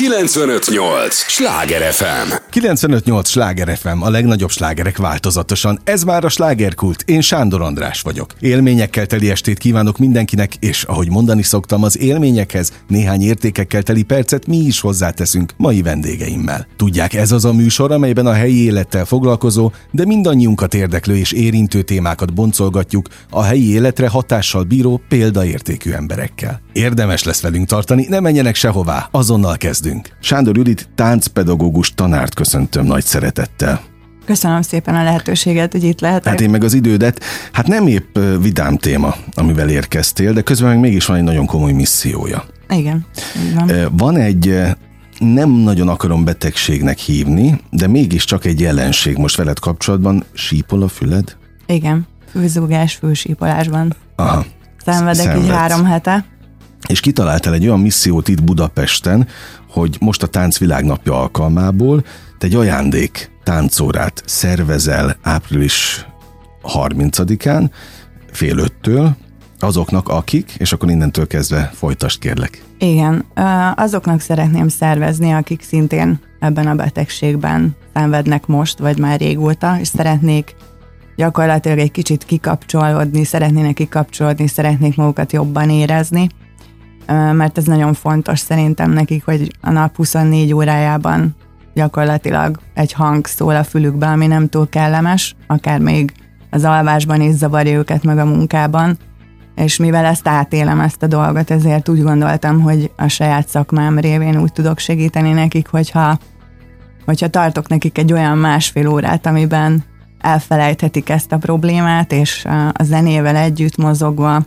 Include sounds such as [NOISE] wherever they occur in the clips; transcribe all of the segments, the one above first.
958! Sláger FM! 958! Sláger FM, a legnagyobb slágerek változatosan. Ez már a slágerkult. Én Sándor András vagyok. Élményekkel teli estét kívánok mindenkinek, és ahogy mondani szoktam, az élményekhez néhány értékekkel teli percet mi is hozzáteszünk mai vendégeimmel. Tudják, ez az a műsor, amelyben a helyi élettel foglalkozó, de mindannyiunkat érdeklő és érintő témákat boncolgatjuk a helyi életre hatással bíró példaértékű emberekkel. Érdemes lesz velünk tartani, ne menjenek sehová, azonnal kezdünk. Sándor Judit táncpedagógus tanárt köszöntöm nagy szeretettel. Köszönöm szépen a lehetőséget, hogy itt lehetek. Hát én meg az idődet. Hát nem épp vidám téma, amivel érkeztél, de közben meg mégis van egy nagyon komoly missziója. Igen. Van. van egy nem nagyon akarom betegségnek hívni, de mégiscsak egy jelenség most veled kapcsolatban. Sípol a füled? Igen, fülzúgás, fülsípolásban. Aha. Szenvedek Szenvedsz. így három hete és kitaláltál egy olyan missziót itt Budapesten, hogy most a táncvilágnapja alkalmából te egy ajándék táncórát szervezel április 30-án, fél öttől, azoknak, akik, és akkor innentől kezdve folytast kérlek. Igen, azoknak szeretném szervezni, akik szintén ebben a betegségben szenvednek most, vagy már régóta, és szeretnék gyakorlatilag egy kicsit kikapcsolódni, szeretnének kikapcsolódni, szeretnék magukat jobban érezni, mert ez nagyon fontos szerintem nekik, hogy a nap 24 órájában gyakorlatilag egy hang szól a fülükbe, ami nem túl kellemes, akár még az alvásban is zavarja őket meg a munkában, és mivel ezt átélem ezt a dolgot, ezért úgy gondoltam, hogy a saját szakmám révén úgy tudok segíteni nekik, hogyha, hogyha tartok nekik egy olyan másfél órát, amiben elfelejthetik ezt a problémát, és a zenével együtt mozogva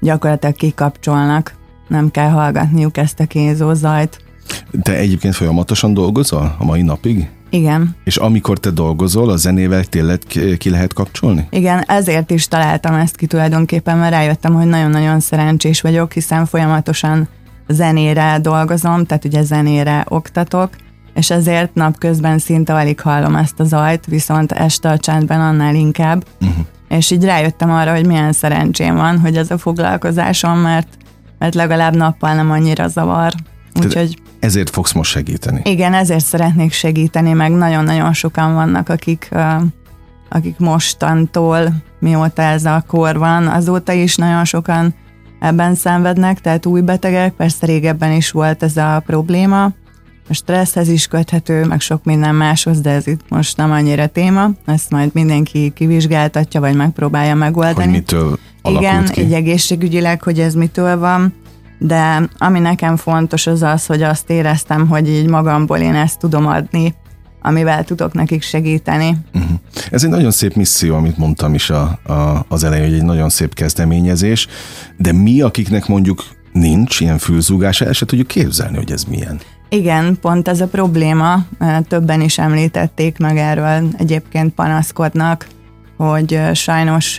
gyakorlatilag kikapcsolnak nem kell hallgatniuk ezt a kézó zajt. Te egyébként folyamatosan dolgozol a mai napig? Igen. És amikor te dolgozol, a zenével tényleg ki lehet kapcsolni? Igen, ezért is találtam ezt ki tulajdonképpen, mert rájöttem, hogy nagyon-nagyon szerencsés vagyok, hiszen folyamatosan zenére dolgozom, tehát ugye zenére oktatok, és ezért napközben szinte alig hallom ezt a zajt, viszont este a csendben annál inkább. Uh-huh. És így rájöttem arra, hogy milyen szerencsém van, hogy ez a foglalkozásom, mert mert legalább nappal nem annyira zavar. Úgyhogy ezért fogsz most segíteni. Igen, ezért szeretnék segíteni, meg nagyon-nagyon sokan vannak, akik, akik mostantól, mióta ez a kor van, azóta is nagyon sokan ebben szenvednek, tehát új betegek, persze régebben is volt ez a probléma, a stresszhez is köthető, meg sok minden máshoz, de ez itt most nem annyira téma, ezt majd mindenki kivizsgáltatja, vagy megpróbálja megoldani. Hogy mitől Igen, ki? egy egészségügyileg, hogy ez mitől van, de ami nekem fontos az az, hogy azt éreztem, hogy így magamból én ezt tudom adni, amivel tudok nekik segíteni. Uh-huh. Ez egy nagyon szép misszió, amit mondtam is a, a, az elején, hogy egy nagyon szép kezdeményezés, de mi, akiknek mondjuk nincs ilyen fülzúgása, el se tudjuk képzelni, hogy ez milyen. Igen, pont ez a probléma, többen is említették meg erről, egyébként panaszkodnak, hogy sajnos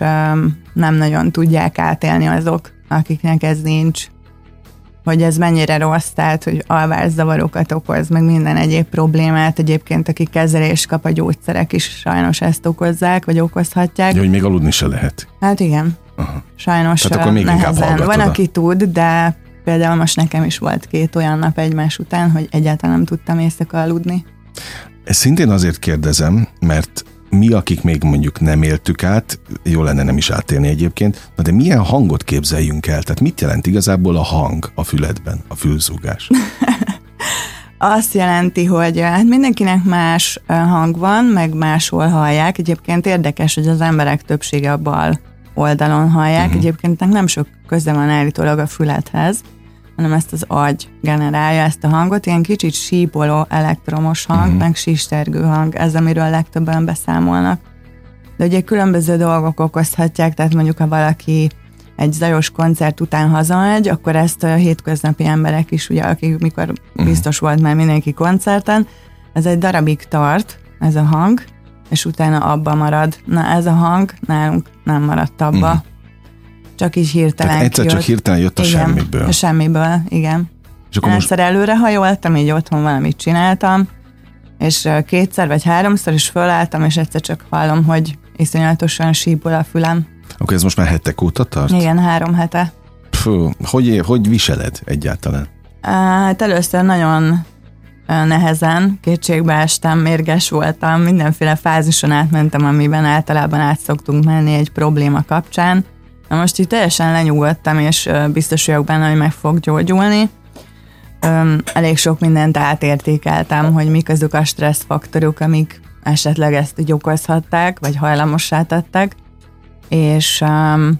nem nagyon tudják átélni azok, akiknek ez nincs, hogy ez mennyire rossz, tehát hogy alvászavarokat okoz, meg minden egyéb problémát. Egyébként, aki kezelés kap, a gyógyszerek is sajnos ezt okozzák, vagy okozhatják. Ja, hogy még aludni se lehet. Hát igen. Aha. Sajnos Tehát akkor még nehezen. Van, aki tud, de Például most nekem is volt két olyan nap egymás után, hogy egyáltalán nem tudtam éjszaka aludni. Ezt szintén azért kérdezem, mert mi, akik még mondjuk nem éltük át, jó lenne nem is átélni egyébként, na de milyen hangot képzeljünk el? Tehát mit jelent igazából a hang a füledben, a fülzúgás? [LAUGHS] Azt jelenti, hogy hát mindenkinek más hang van, meg máshol hallják. Egyébként érdekes, hogy az emberek többsége a bal oldalon hallják. Uh-huh. Egyébként nem sok köze van állítólag a füledhez hanem ezt az agy generálja ezt a hangot, ilyen kicsit sípoló elektromos hang, uh-huh. meg sistergő hang, ez amiről legtöbben beszámolnak. De ugye különböző dolgok okozhatják, tehát mondjuk ha valaki egy zajos koncert után hazamegy, akkor ezt a hétköznapi emberek is, ugye, akik mikor uh-huh. biztos volt már mindenki koncerten, ez egy darabig tart, ez a hang, és utána abba marad. Na ez a hang nálunk nem maradt abba. Uh-huh. Csak így hirtelen Tehát egyszer kijött. csak hirtelen jött a igen, semmiből. A semmiből, igen. És akkor Egyszer most... előre hajoltam, így otthon valamit csináltam, és kétszer vagy háromszor is fölálltam, és egyszer csak hallom, hogy iszonyatosan sípol a fülem. Akkor ez most már hetek óta tart? Igen, három hete. Fú, hogy, hogy viseled egyáltalán? Hát először nagyon nehezen, kétségbe estem, mérges voltam, mindenféle fázison átmentem, amiben általában át szoktunk menni egy probléma kapcsán. Na most itt teljesen lenyugodtam, és biztos vagyok benne, hogy meg fog gyógyulni. Elég sok mindent átértékeltem, hogy mik azok a stresszfaktorok, amik esetleg ezt így vagy hajlamossá tettek, és um,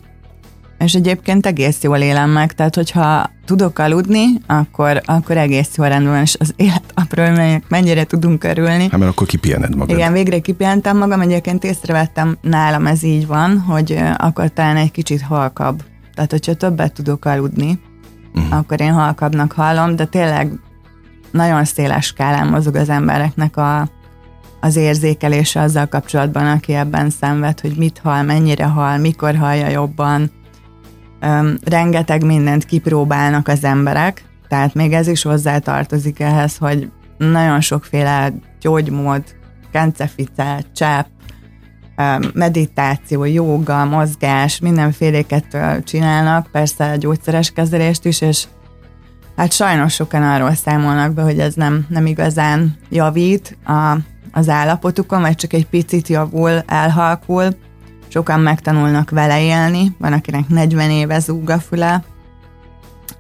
és egyébként egész jól élem meg, tehát hogyha tudok aludni, akkor, akkor egész jól rendben van, és az élet apró mennyire tudunk örülni. Hát mert akkor kipihened magad. Igen, végre kipihentem magam, egyébként észrevettem, nálam ez így van, hogy akkor talán egy kicsit halkabb. Tehát, hogyha többet tudok aludni, uh-huh. akkor én halkabbnak hallom, de tényleg nagyon széles skálán mozog az embereknek a, az érzékelése azzal kapcsolatban, aki ebben szenved, hogy mit hal, mennyire hal, mikor hallja jobban, um, rengeteg mindent kipróbálnak az emberek, tehát még ez is hozzá tartozik ehhez, hogy nagyon sokféle gyógymód, kencefice, csepp, meditáció, joga, mozgás, mindenféléket csinálnak, persze gyógyszeres kezelést is, és hát sajnos sokan arról számolnak be, hogy ez nem, nem igazán javít a, az állapotukon, vagy csak egy picit javul, elhalkul, sokan megtanulnak vele élni, van akinek 40 éve zúg a füle,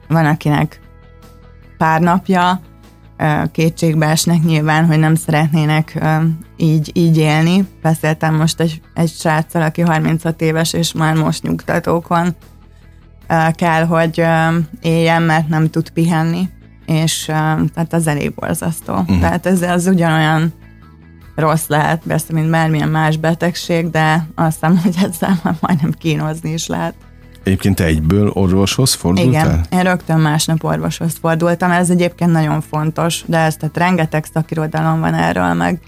van akinek pár napja, kétségbe esnek nyilván, hogy nem szeretnének így, így élni. Beszéltem most egy, egy sráccal, aki 36 éves, és már most nyugtatókon kell, hogy éljen, mert nem tud pihenni, és tehát az elég borzasztó. Uh-huh. Tehát ez az ugyanolyan rossz lehet, persze, mint bármilyen más betegség, de azt hiszem, hogy ezzel már majdnem kínozni is lehet. Egyébként te egyből orvoshoz fordultál? Igen, én rögtön másnap orvoshoz fordultam, ez egyébként nagyon fontos, de ez tehát rengeteg szakirodalom van erről, meg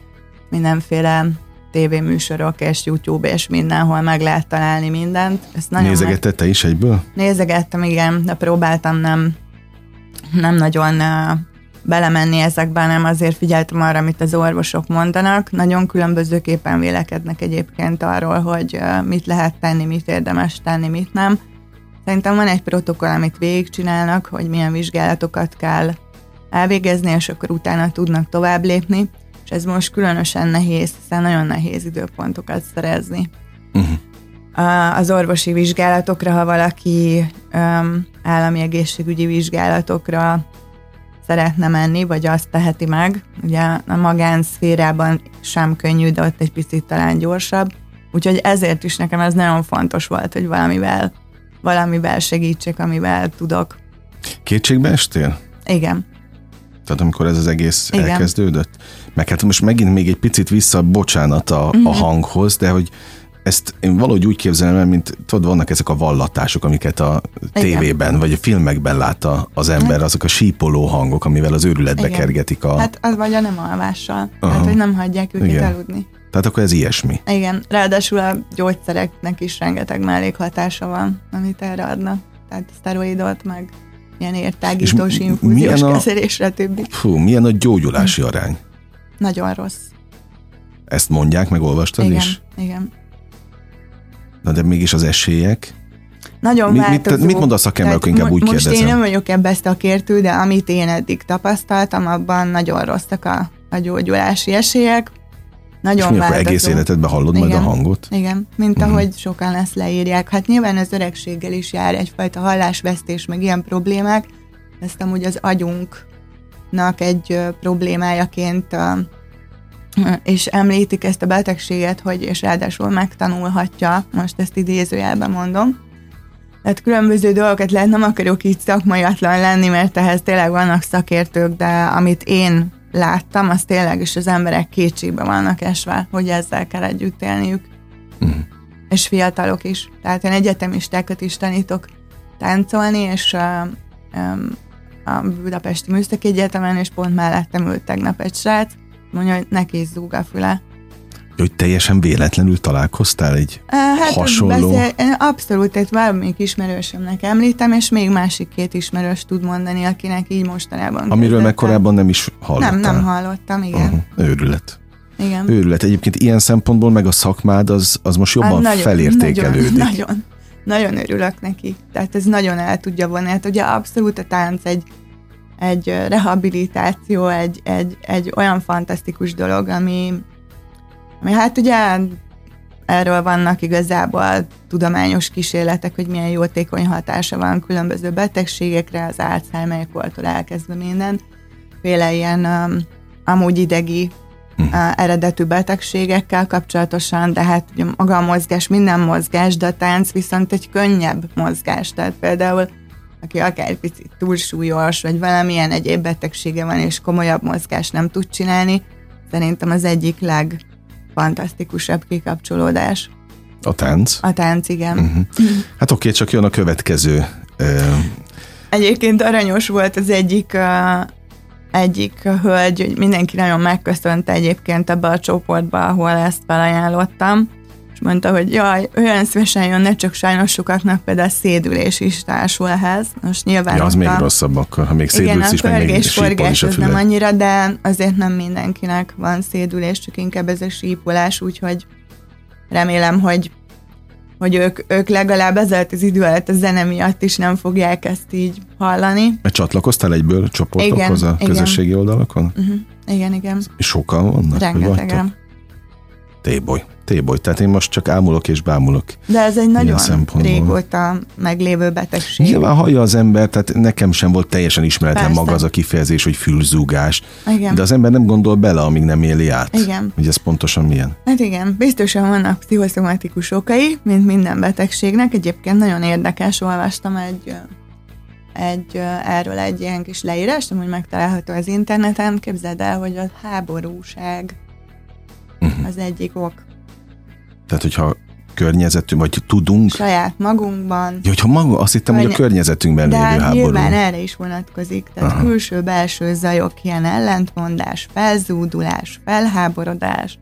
mindenféle tévéműsorok és YouTube és mindenhol meg lehet találni mindent. Ezt nagyon Nézegetted te is egyből? Nézegettem, igen, de próbáltam nem, nem nagyon belemenni ezekbe, nem azért figyeltem arra, amit az orvosok mondanak. Nagyon különbözőképpen vélekednek egyébként arról, hogy mit lehet tenni, mit érdemes tenni, mit nem. Szerintem van egy protokoll, amit végigcsinálnak, hogy milyen vizsgálatokat kell elvégezni, és akkor utána tudnak tovább lépni, és ez most különösen nehéz, hiszen nagyon nehéz időpontokat szerezni. Uh-huh. Az orvosi vizsgálatokra, ha valaki um, állami egészségügyi vizsgálatokra szeretne menni, vagy azt teheti meg. Ugye a magánszférában sem könnyű, de ott egy picit talán gyorsabb. Úgyhogy ezért is nekem ez nagyon fontos volt, hogy valamivel, valamivel segítsek, amivel tudok. Kétségbe estél? Igen. Tehát amikor ez az egész Igen. elkezdődött? Meg hát most megint még egy picit vissza, bocsánat a, uh-huh. a mhm. hanghoz, de hogy ezt én valahogy úgy képzelem el, mint tudod, vannak ezek a vallatások, amiket a tévében vagy a filmekben lát az ember, hát. azok a sípoló hangok, amivel az őrületbe Igen. kergetik a... Hát az vagy a nem alvással, Aha. hát hogy nem hagyják őket Igen. aludni. Tehát akkor ez ilyesmi. Igen, ráadásul a gyógyszereknek is rengeteg mellékhatása van, amit erre adnak. Tehát szteroidot, meg ilyen értágítós infúziós a... kezelésre, többi. Fú, milyen a gyógyulási arány? Nagyon rossz. Ezt mondják, meg olvastad igen, is? Igen, Na de mégis az esélyek? Nagyon mit, mit, mit mond a szakember, akkor inkább úgy most kérdezem. Én nem vagyok ebbe ezt a kértő, de amit én eddig tapasztaltam, abban nagyon rosszak a, a gyógyulási esélyek. Nagyon És mi akkor egész életedben hallod igen, majd a hangot? Igen, mint uh-huh. ahogy sokan ezt leírják. Hát nyilván az öregséggel is jár egyfajta hallásvesztés, meg ilyen problémák. Ezt amúgy az agyunknak egy problémájaként és említik ezt a betegséget, hogy és ráadásul megtanulhatja, most ezt idézőjelben mondom. Tehát különböző dolgokat lehet, nem akarok így szakmaiatlan lenni, mert ehhez tényleg vannak szakértők, de amit én láttam, az tényleg is az emberek kétségbe vannak esve, hogy ezzel kell együtt élniük. Uh-huh. És fiatalok is. Tehát én egyetemistákat is tanítok táncolni, és a, a Budapesti Műszaki Egyetemen, és pont mellettem ült tegnap egy srác, mondja, hogy neki is zúg a füle. Hogy teljesen véletlenül találkoztál egy hát, hasonló... Beszél, abszolút, tehát valamelyik ismerősömnek említem, és még másik két ismerős tud mondani, akinek így mostanában Amiről meg korábban nem is hallottál. Nem, nem hallottam, igen. Uh-huh. Őrület. Igen. Őrület. Egyébként ilyen szempontból meg a szakmád az, az most jobban hát nagyon, felértékelődik. Nagyon, nagyon, nagyon örülök neki. Tehát ez nagyon el tudja vonni. Hát ugye abszolút a tánc egy egy rehabilitáció, egy, egy, egy olyan fantasztikus dolog, ami, ami hát ugye erről vannak igazából tudományos kísérletek, hogy milyen jótékony hatása van különböző betegségekre, az Alzheimer-kortól elkezdve minden, féle ilyen um, amúgy idegi uh, eredetű betegségekkel kapcsolatosan, de hát ugye maga a mozgás, minden mozgás, de a tánc viszont egy könnyebb mozgás, tehát például aki akár picit túlsúlyos, vagy valamilyen egyéb betegsége van, és komolyabb mozgás nem tud csinálni, szerintem az egyik legfantasztikusabb kikapcsolódás. A tánc? A tánc, igen. Uh-huh. Hát oké, csak jön a következő. Egyébként aranyos volt az egyik uh, egyik hölgy, hogy mindenki nagyon megköszönte egyébként ebbe a csoportba, ahol ezt felajánlottam, és mondta, hogy jaj, olyan szívesen jönne, csak sajnos sokaknak például szédülés is társul ehhez. Most nyilván ja, az még rosszabb akkor, ha még szédülsz igen, is, meg még forgás az nem annyira, de azért nem mindenkinek van szédülés, csak inkább ez a sípolás, úgyhogy remélem, hogy hogy ők, ők legalább ezért az idő alatt a zene miatt is nem fogják ezt így hallani. Mert csatlakoztál egyből csoportokhoz igen, a igen. közösségi oldalakon? Uh-huh. Igen, igen. Sokan vannak? Rengetegen. Téboly. Téboly. Tehát én most csak ámulok és bámulok. De ez egy nagyon régóta meglévő betegség. Nyilván hallja az ember, tehát nekem sem volt teljesen ismeretlen Persze. maga az a kifejezés, hogy fülzúgás. Igen. De az ember nem gondol bele, amíg nem éli át. Igen. Hogy ez pontosan milyen. Hát igen, biztosan vannak pszichoszomatikus okai, mint minden betegségnek. Egyébként nagyon érdekes, olvastam egy egy, erről egy ilyen kis leírást, amúgy megtalálható az interneten. Képzeld el, hogy a háborúság. Az egyik ok. Tehát, hogyha környezetünk, vagy tudunk... Saját magunkban. Ja, hogyha maga, azt hittem, Környe... hogy a környezetünkben De lévő hát háború. nyilván erre is vonatkozik. Tehát Aha. külső-belső zajok, ilyen ellentmondás, felzúdulás, felháborodás,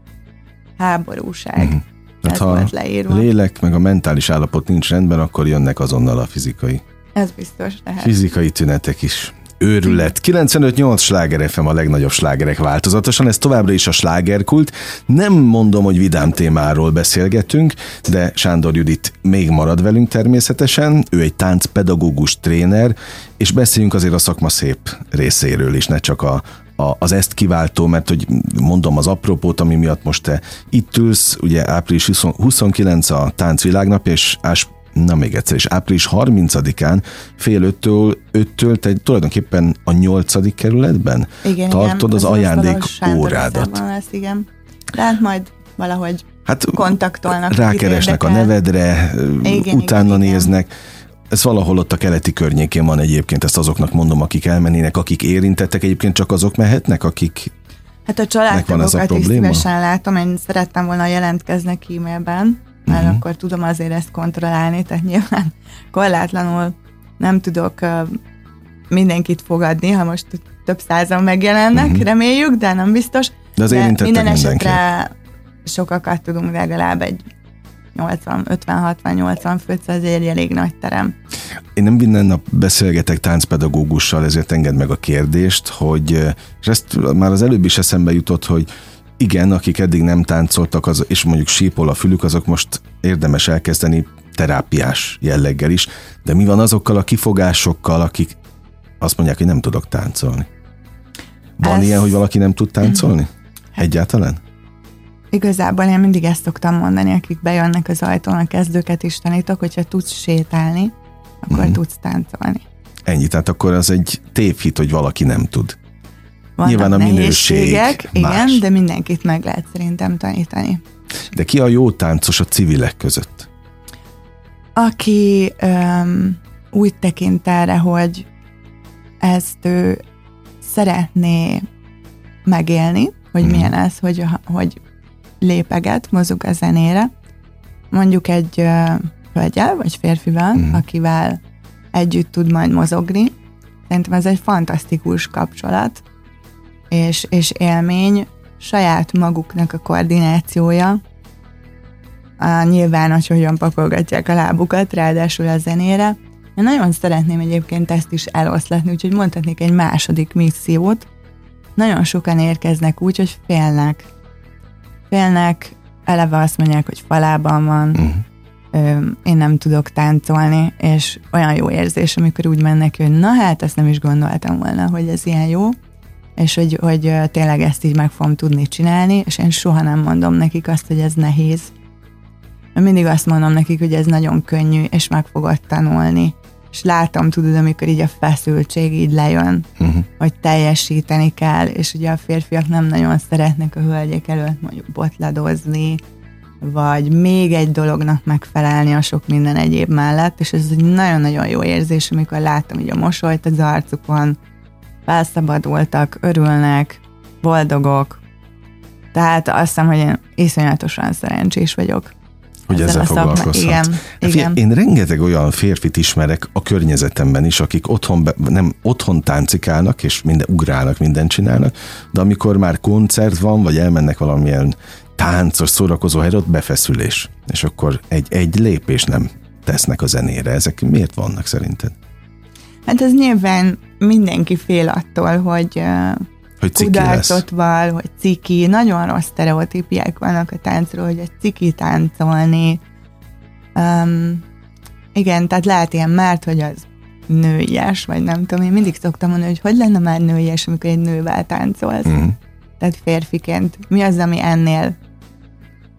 háborúság. Uh-huh. Hát ha volt leírva. a lélek meg a mentális állapot nincs rendben, akkor jönnek azonnal a fizikai. Ez biztos lehet. Fizikai tünetek is őrület. 95-8 sláger FM a legnagyobb slágerek változatosan, ez továbbra is a slágerkult. Nem mondom, hogy vidám témáról beszélgetünk, de Sándor Judit még marad velünk természetesen. Ő egy táncpedagógus tréner, és beszéljünk azért a szakma szép részéről is, ne csak a, a, az ezt kiváltó, mert hogy mondom az apropót, ami miatt most te itt ülsz, ugye április 29 a táncvilágnap, és Ás na még egyszer, és április 30-án fél öttől, öttől te tulajdonképpen a nyolcadik kerületben igen, tartod igen, az, az ajándék órádat. Lesz, igen. De hát majd valahogy hát kontaktolnak. Rákeresnek a nevedre, igen, utána igen, néznek. Igen. Ez valahol ott a keleti környékén van egyébként, ezt azoknak mondom, akik elmennének, akik érintettek, egyébként csak azok mehetnek, akik Hát a családtagokat is szívesen látom, én szerettem volna jelentkeznek e-mailben, mert uh-huh. akkor tudom azért ezt kontrollálni, tehát nyilván korlátlanul nem tudok mindenkit fogadni, ha most több százan megjelennek, uh-huh. reméljük, de nem biztos. De az de minden esetre sokakat tudunk legalább egy 80, 50, 60, 80 főt, az egy elég nagy terem. Én nem minden nap beszélgetek táncpedagógussal, ezért enged meg a kérdést, hogy, és ezt már az előbb is eszembe jutott, hogy igen, akik eddig nem táncoltak, az, és mondjuk sípol a fülük, azok most érdemes elkezdeni terápiás jelleggel is, de mi van azokkal a kifogásokkal, akik azt mondják, hogy nem tudok táncolni? Van Ez... ilyen, hogy valaki nem tud táncolni? Hát, Egyáltalán? Igazából én mindig ezt szoktam mondani, akik bejönnek az ajtón, a kezdőket is tanítok, hogyha tudsz sétálni, akkor mm. tudsz táncolni. Ennyi, tehát akkor az egy tévhit, hogy valaki nem tud. Vannak Nyilván a minőség más. Igen, de mindenkit meg lehet szerintem tanítani. De ki a jó táncos a civilek között? Aki um, úgy tekint erre, hogy ezt ő szeretné megélni, hogy hmm. milyen ez, hogy, hogy lépeget, mozog a zenére, mondjuk egy uh, hölgyel vagy férfival, hmm. akivel együtt tud majd mozogni. Szerintem ez egy fantasztikus kapcsolat, és, és élmény, saját maguknak a koordinációja, a nyilván, hogy hogyan pakolgatják a lábukat, ráadásul a zenére. Én nagyon szeretném egyébként ezt is eloszlatni, úgyhogy mondhatnék egy második missziót. Nagyon sokan érkeznek úgy, hogy félnek. Félnek, eleve azt mondják, hogy falában van, uh-huh. ö, én nem tudok táncolni, és olyan jó érzés, amikor úgy mennek, hogy na hát, ezt nem is gondoltam volna, hogy ez ilyen jó, és hogy, hogy tényleg ezt így meg fogom tudni csinálni, és én soha nem mondom nekik azt, hogy ez nehéz. Mindig azt mondom nekik, hogy ez nagyon könnyű, és meg fogod tanulni. És látom, tudod, amikor így a feszültség így lejön, uh-huh. hogy teljesíteni kell, és ugye a férfiak nem nagyon szeretnek a hölgyek előtt mondjuk botladozni, vagy még egy dolognak megfelelni a sok minden egyéb mellett, és ez egy nagyon-nagyon jó érzés, amikor látom hogy a mosolyt az arcukon, felszabadultak, örülnek, boldogok. Tehát azt hiszem, hogy én iszonyatosan szerencsés vagyok. Hogy ezzel, ezzel foglalkozhat. Igen, hát igen. Én rengeteg olyan férfit ismerek a környezetemben is, akik otthon, be, nem otthon táncikálnak, és minden, ugrálnak, mindent csinálnak, de amikor már koncert van, vagy elmennek valamilyen táncos, szórakozó helyre, ott befeszülés. És akkor egy, egy lépés nem tesznek a zenére. Ezek miért vannak szerinted? Hát ez nyilván mindenki fél attól, hogy, hogy kudarcot val, hogy ciki. Nagyon rossz sztereotípiák vannak a táncról, hogy egy ciki táncolni. Um, igen, tehát lehet ilyen, mert hogy az nőies, vagy nem tudom, én mindig szoktam mondani, hogy hogy lenne már nőies, amikor egy nővel táncolsz. Uh-huh. Tehát férfiként. Mi az, ami ennél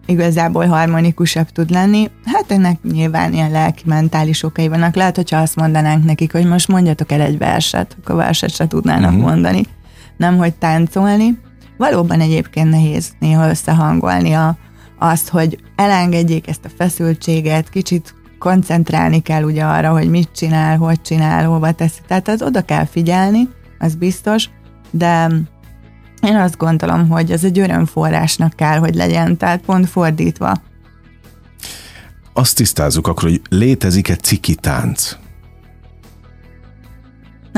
igazából harmonikusabb tud lenni. Hát ennek nyilván ilyen lelki-mentális okai vannak. Lehet, hogyha azt mondanánk nekik, hogy most mondjatok el egy verset, akkor verset se tudnának uh-huh. mondani. Nem, hogy táncolni. Valóban egyébként nehéz néha összehangolni a, azt, hogy elengedjék ezt a feszültséget, kicsit koncentrálni kell ugye arra, hogy mit csinál, hogy csinál, hova teszi. Tehát az oda kell figyelni, az biztos, de én azt gondolom, hogy ez egy örömforrásnak kell, hogy legyen, tehát pont fordítva. Azt tisztázzuk akkor, hogy létezik-e ciki tánc?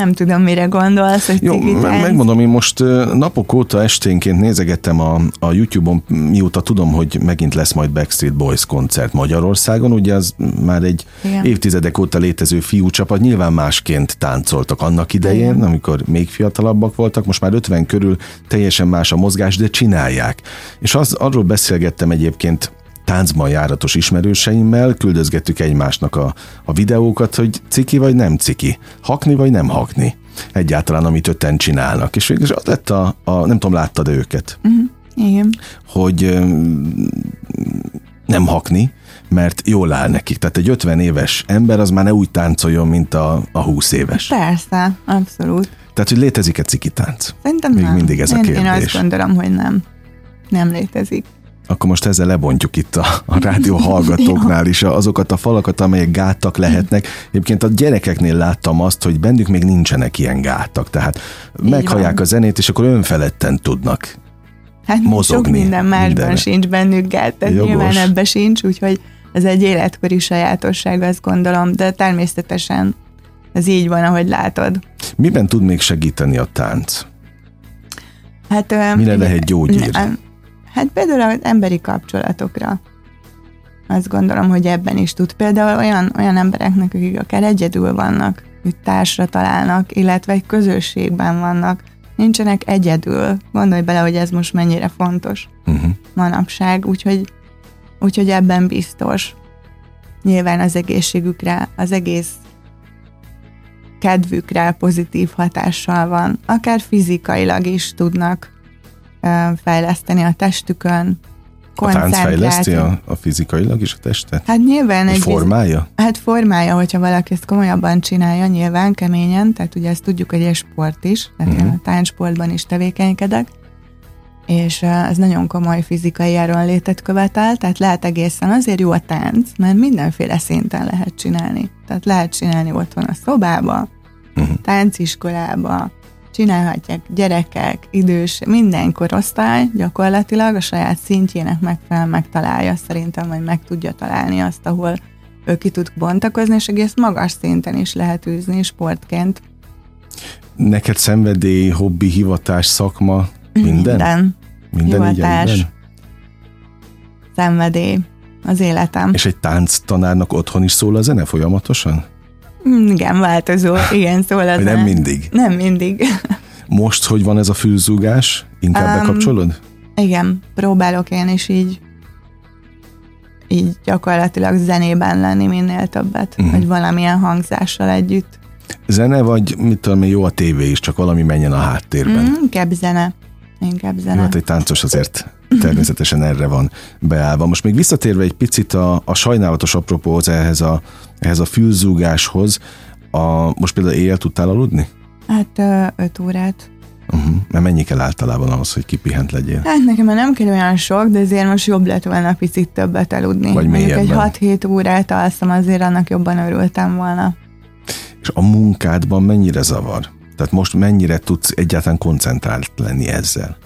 Nem tudom, mire gondolsz, hogy Jó, meg, megmondom, én most napok óta esténként nézegettem a, a YouTube-on, mióta tudom, hogy megint lesz majd Backstreet Boys koncert Magyarországon, ugye az már egy Igen. évtizedek óta létező fiúcsapat, nyilván másként táncoltak annak idején, Igen. amikor még fiatalabbak voltak, most már 50 körül teljesen más a mozgás, de csinálják. És az, arról beszélgettem egyébként táncban járatos ismerőseimmel küldözgettük egymásnak a, a videókat, hogy ciki vagy nem ciki, hakni vagy nem hakni. Egyáltalán, amit öten csinálnak. És végül az lett a, a nem tudom, láttad őket? Uh-huh. Igen. Hogy nem hakni, mert jól áll nekik. Tehát egy 50 éves ember az már ne úgy táncoljon, mint a, a 20 éves. Persze, abszolút. Tehát, hogy létezik-e ciki tánc? Szerintem Még nem. mindig ez én, a kérdés. Én azt gondolom, hogy nem. Nem létezik akkor most ezzel lebontjuk itt a, a rádió hallgatóknál is azokat a falakat, amelyek gátak lehetnek. Egyébként a gyerekeknél láttam azt, hogy bennük még nincsenek ilyen gátak, tehát Így meghallják van. a zenét, és akkor önfeledten tudnak hát mozogni. Sok minden másban mindenre. sincs bennük gát, tehát Jogos. nyilván ebbe sincs, úgyhogy ez egy életkori sajátosság, azt gondolom, de természetesen ez így van, ahogy látod. Miben tud még segíteni a tánc? Hát, Mire lehet gyógyír? Hát például az emberi kapcsolatokra. Azt gondolom, hogy ebben is tud. Például olyan, olyan embereknek, akik akár egyedül vannak, hogy társra találnak, illetve egy közösségben vannak, nincsenek egyedül. Gondolj bele, hogy ez most mennyire fontos uh-huh. manapság, úgyhogy, úgyhogy ebben biztos. Nyilván az egészségükre, az egész kedvükre pozitív hatással van. Akár fizikailag is tudnak fejleszteni a testükön, a tánc fejleszti a, a fizikailag is a testet? Hát nyilván egy... Formája? Hát formája, hogyha valaki ezt komolyabban csinálja, nyilván keményen, tehát ugye ezt tudjuk, hogy egy sport is, tehát uh-huh. a táncsportban is tevékenykedek, és ez nagyon komoly fizikai létet követel, tehát lehet egészen azért jó a tánc, mert mindenféle szinten lehet csinálni. Tehát lehet csinálni otthon a szobába, uh-huh. tánciskolába, csinálhatják gyerekek, idős, minden korosztály gyakorlatilag a saját szintjének megfelelően megtalálja szerintem, vagy meg tudja találni azt, ahol ő ki tud bontakozni, és egész magas szinten is lehet űzni sportként. Neked szenvedély, hobbi, hivatás, szakma, minden? Minden. Minden hivatás, így szenvedély, az életem. És egy tánctanárnak otthon is szól a zene folyamatosan? Mm, igen, változó. Igen, szól az. nem mindig? Nem mindig. [LAUGHS] Most, hogy van ez a fülzúgás? Inkább um, bekapcsolod? Igen, próbálok én is így így gyakorlatilag zenében lenni minél többet, uh-huh. vagy valamilyen hangzással együtt. Zene, vagy mit tudom, jó a tévé is, csak valami menjen a háttérben? Mm, inkább zene. Inkább zene. Jó, hát egy táncos azért természetesen erre van beállva. Most még visszatérve egy picit a, a sajnálatos apropóhoz ehhez a, ehhez a fülzúgáshoz, a, most például éjjel tudtál aludni? Hát öt órát. Uh-huh. Mert mennyi kell általában ahhoz, hogy kipihent legyél? Hát nekem már nem kell olyan sok, de azért most jobb lett volna picit többet aludni. Vagy Mondjuk egy 6-7 órát alszom, azért annak jobban örültem volna. És a munkádban mennyire zavar? Tehát most mennyire tudsz egyáltalán koncentrált lenni ezzel?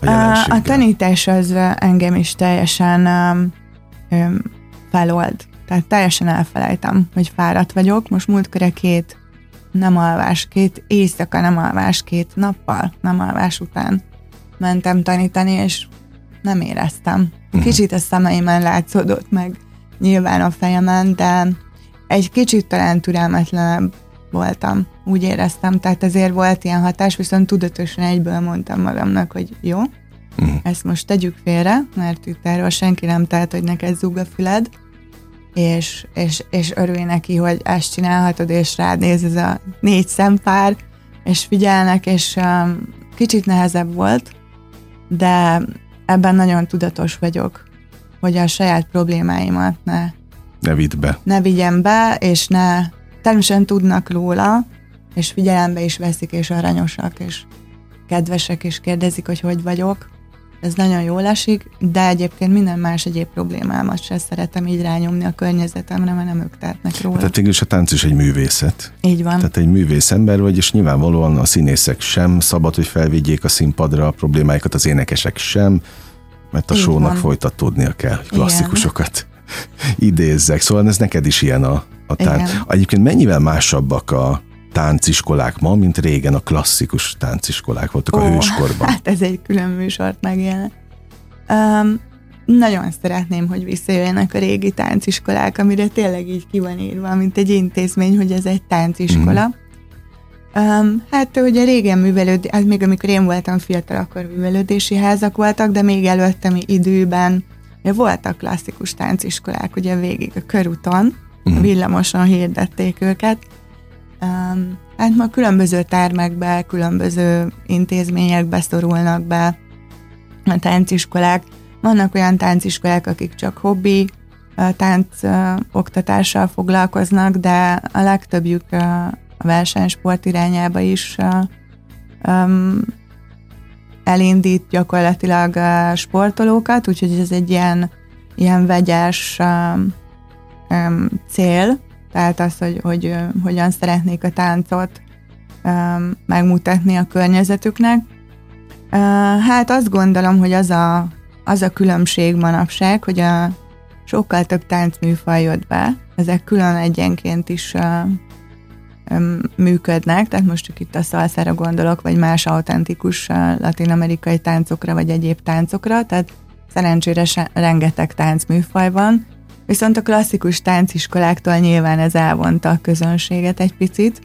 A, a, a tanítás az engem is teljesen um, um, felold. Tehát teljesen elfelejtem, hogy fáradt vagyok. Most múltkor két nem alvás, két éjszaka nem alvás, két nappal nem alvás után mentem tanítani, és nem éreztem. Mhm. Kicsit a szemeimen látszódott meg nyilván a fejemen, de egy kicsit talán türelmetlenebb voltam, úgy éreztem, tehát ezért volt ilyen hatás, viszont tudatosan egyből mondtam magamnak, hogy jó, uh-huh. ezt most tegyük félre, mert itt erről senki nem tehet, hogy neked zúg a füled, és, és, és örülj neki, hogy ezt csinálhatod, és rád néz ez a négy szempár, és figyelnek, és um, kicsit nehezebb volt, de ebben nagyon tudatos vagyok, hogy a saját problémáimat ne ne vidd be. Ne vigyem be, és ne természetesen tudnak róla, és figyelembe is veszik, és aranyosak, és kedvesek, és kérdezik, hogy hogy vagyok. Ez nagyon jól esik, de egyébként minden más egyéb problémámat se szeretem így rányomni a környezetemre, mert nem ők tehetnek róla. Tehát végül a tánc is egy művészet. Így van. Tehát egy művész ember vagy, és nyilvánvalóan a színészek sem szabad, hogy felvigyék a színpadra a problémáikat, az énekesek sem, mert a sónak folytatódnia kell, klasszikusokat [LAUGHS] idézzek. Szóval ez neked is ilyen a, a tánc. Igen. Egyébként mennyivel másabbak a tánciskolák ma, mint régen a klasszikus tánciskolák voltak Ó, a hőskorban? Hát ez egy külön műsort megjelent. Um, nagyon szeretném, hogy visszajöjjenek a régi tánciskolák, amire tényleg így ki van írva, mint egy intézmény, hogy ez egy tánciskola. Mm. Um, hát ugye régen művelődés, hát még amikor én voltam fiatal, akkor művelődési házak voltak, de még előttem időben Ugye voltak klasszikus tánciskolák, ugye végig a körúton, uh-huh. villamoson hirdették őket. Um, hát ma különböző termekbe, különböző intézményekbe szorulnak be a tánciskolák. Vannak olyan tánciskolák, akik csak hobbi tánc oktatással foglalkoznak, de a legtöbbjük a versenysport irányába is um, elindít gyakorlatilag sportolókat, úgyhogy ez egy ilyen, ilyen vegyes cél, tehát az, hogy, hogy hogyan szeretnék a táncot megmutatni a környezetüknek. Hát azt gondolom, hogy az a, az a különbség manapság, hogy a sokkal több táncműfaj jött be, ezek külön egyenként is működnek, tehát most csak itt a szalszára gondolok, vagy más autentikus latin-amerikai táncokra, vagy egyéb táncokra, tehát szerencsére se, rengeteg táncműfaj van, viszont a klasszikus tánciskoláktól nyilván ez elvonta a közönséget egy picit,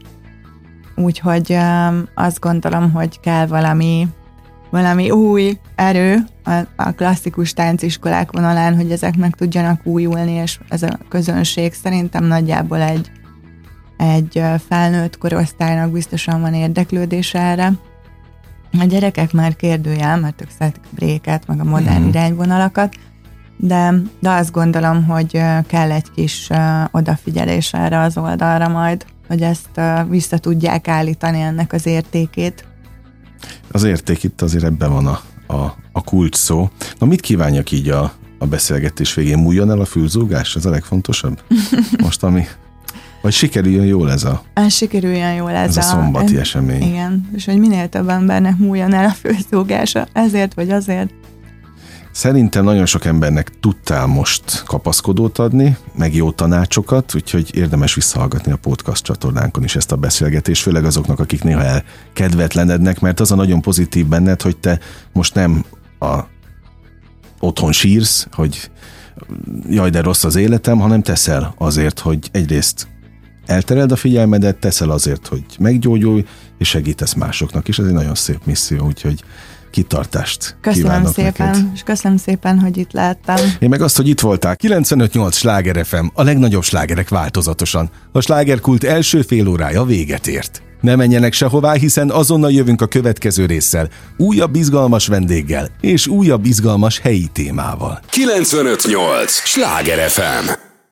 úgyhogy um, azt gondolom, hogy kell valami valami új erő a, a klasszikus tánciskolák vonalán, hogy ezek meg tudjanak újulni, és ez a közönség szerintem nagyjából egy egy felnőtt korosztálynak biztosan van érdeklődése erre. A gyerekek már kérdőjel, mert ők szeretik a bréket, meg a modern mm. irányvonalakat, de, de azt gondolom, hogy kell egy kis odafigyelés erre az oldalra majd, hogy ezt vissza tudják állítani ennek az értékét. Az érték itt azért ebben van a, a, a kulcs szó. Na mit kívánjak így a, a beszélgetés végén? Múljon el a fülzúgás? Ez a legfontosabb? [LAUGHS] Most, ami vagy sikerüljön jól ez a... Hát sikerüljön jól ez, ez a, a szombati esemény. Igen, és hogy minél több embernek múljon el a főszógása, ezért vagy azért. Szerintem nagyon sok embernek tudtál most kapaszkodót adni, meg jó tanácsokat, úgyhogy érdemes visszahallgatni a podcast csatornánkon is ezt a beszélgetést, főleg azoknak, akik néha elkedvetlenednek, mert az a nagyon pozitív benned, hogy te most nem a otthon sírsz, hogy jaj, de rossz az életem, hanem teszel azért, hogy egyrészt eltered a figyelmedet, teszel azért, hogy meggyógyulj, és segítesz másoknak is. Ez egy nagyon szép misszió, úgyhogy kitartást Köszönöm kívánok szépen, neked. és köszönöm szépen, hogy itt láttam. Én meg azt, hogy itt voltál. 95.8 Sláger FM, a legnagyobb slágerek változatosan. A slágerkult első fél órája véget ért. Ne menjenek sehová, hiszen azonnal jövünk a következő résszel, újabb izgalmas vendéggel és újabb izgalmas helyi témával. 958! Sláger FM!